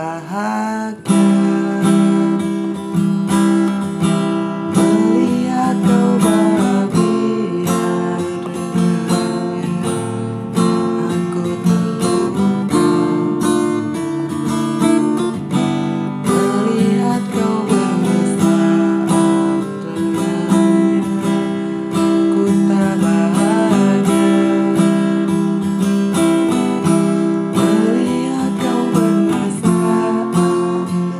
bahagia.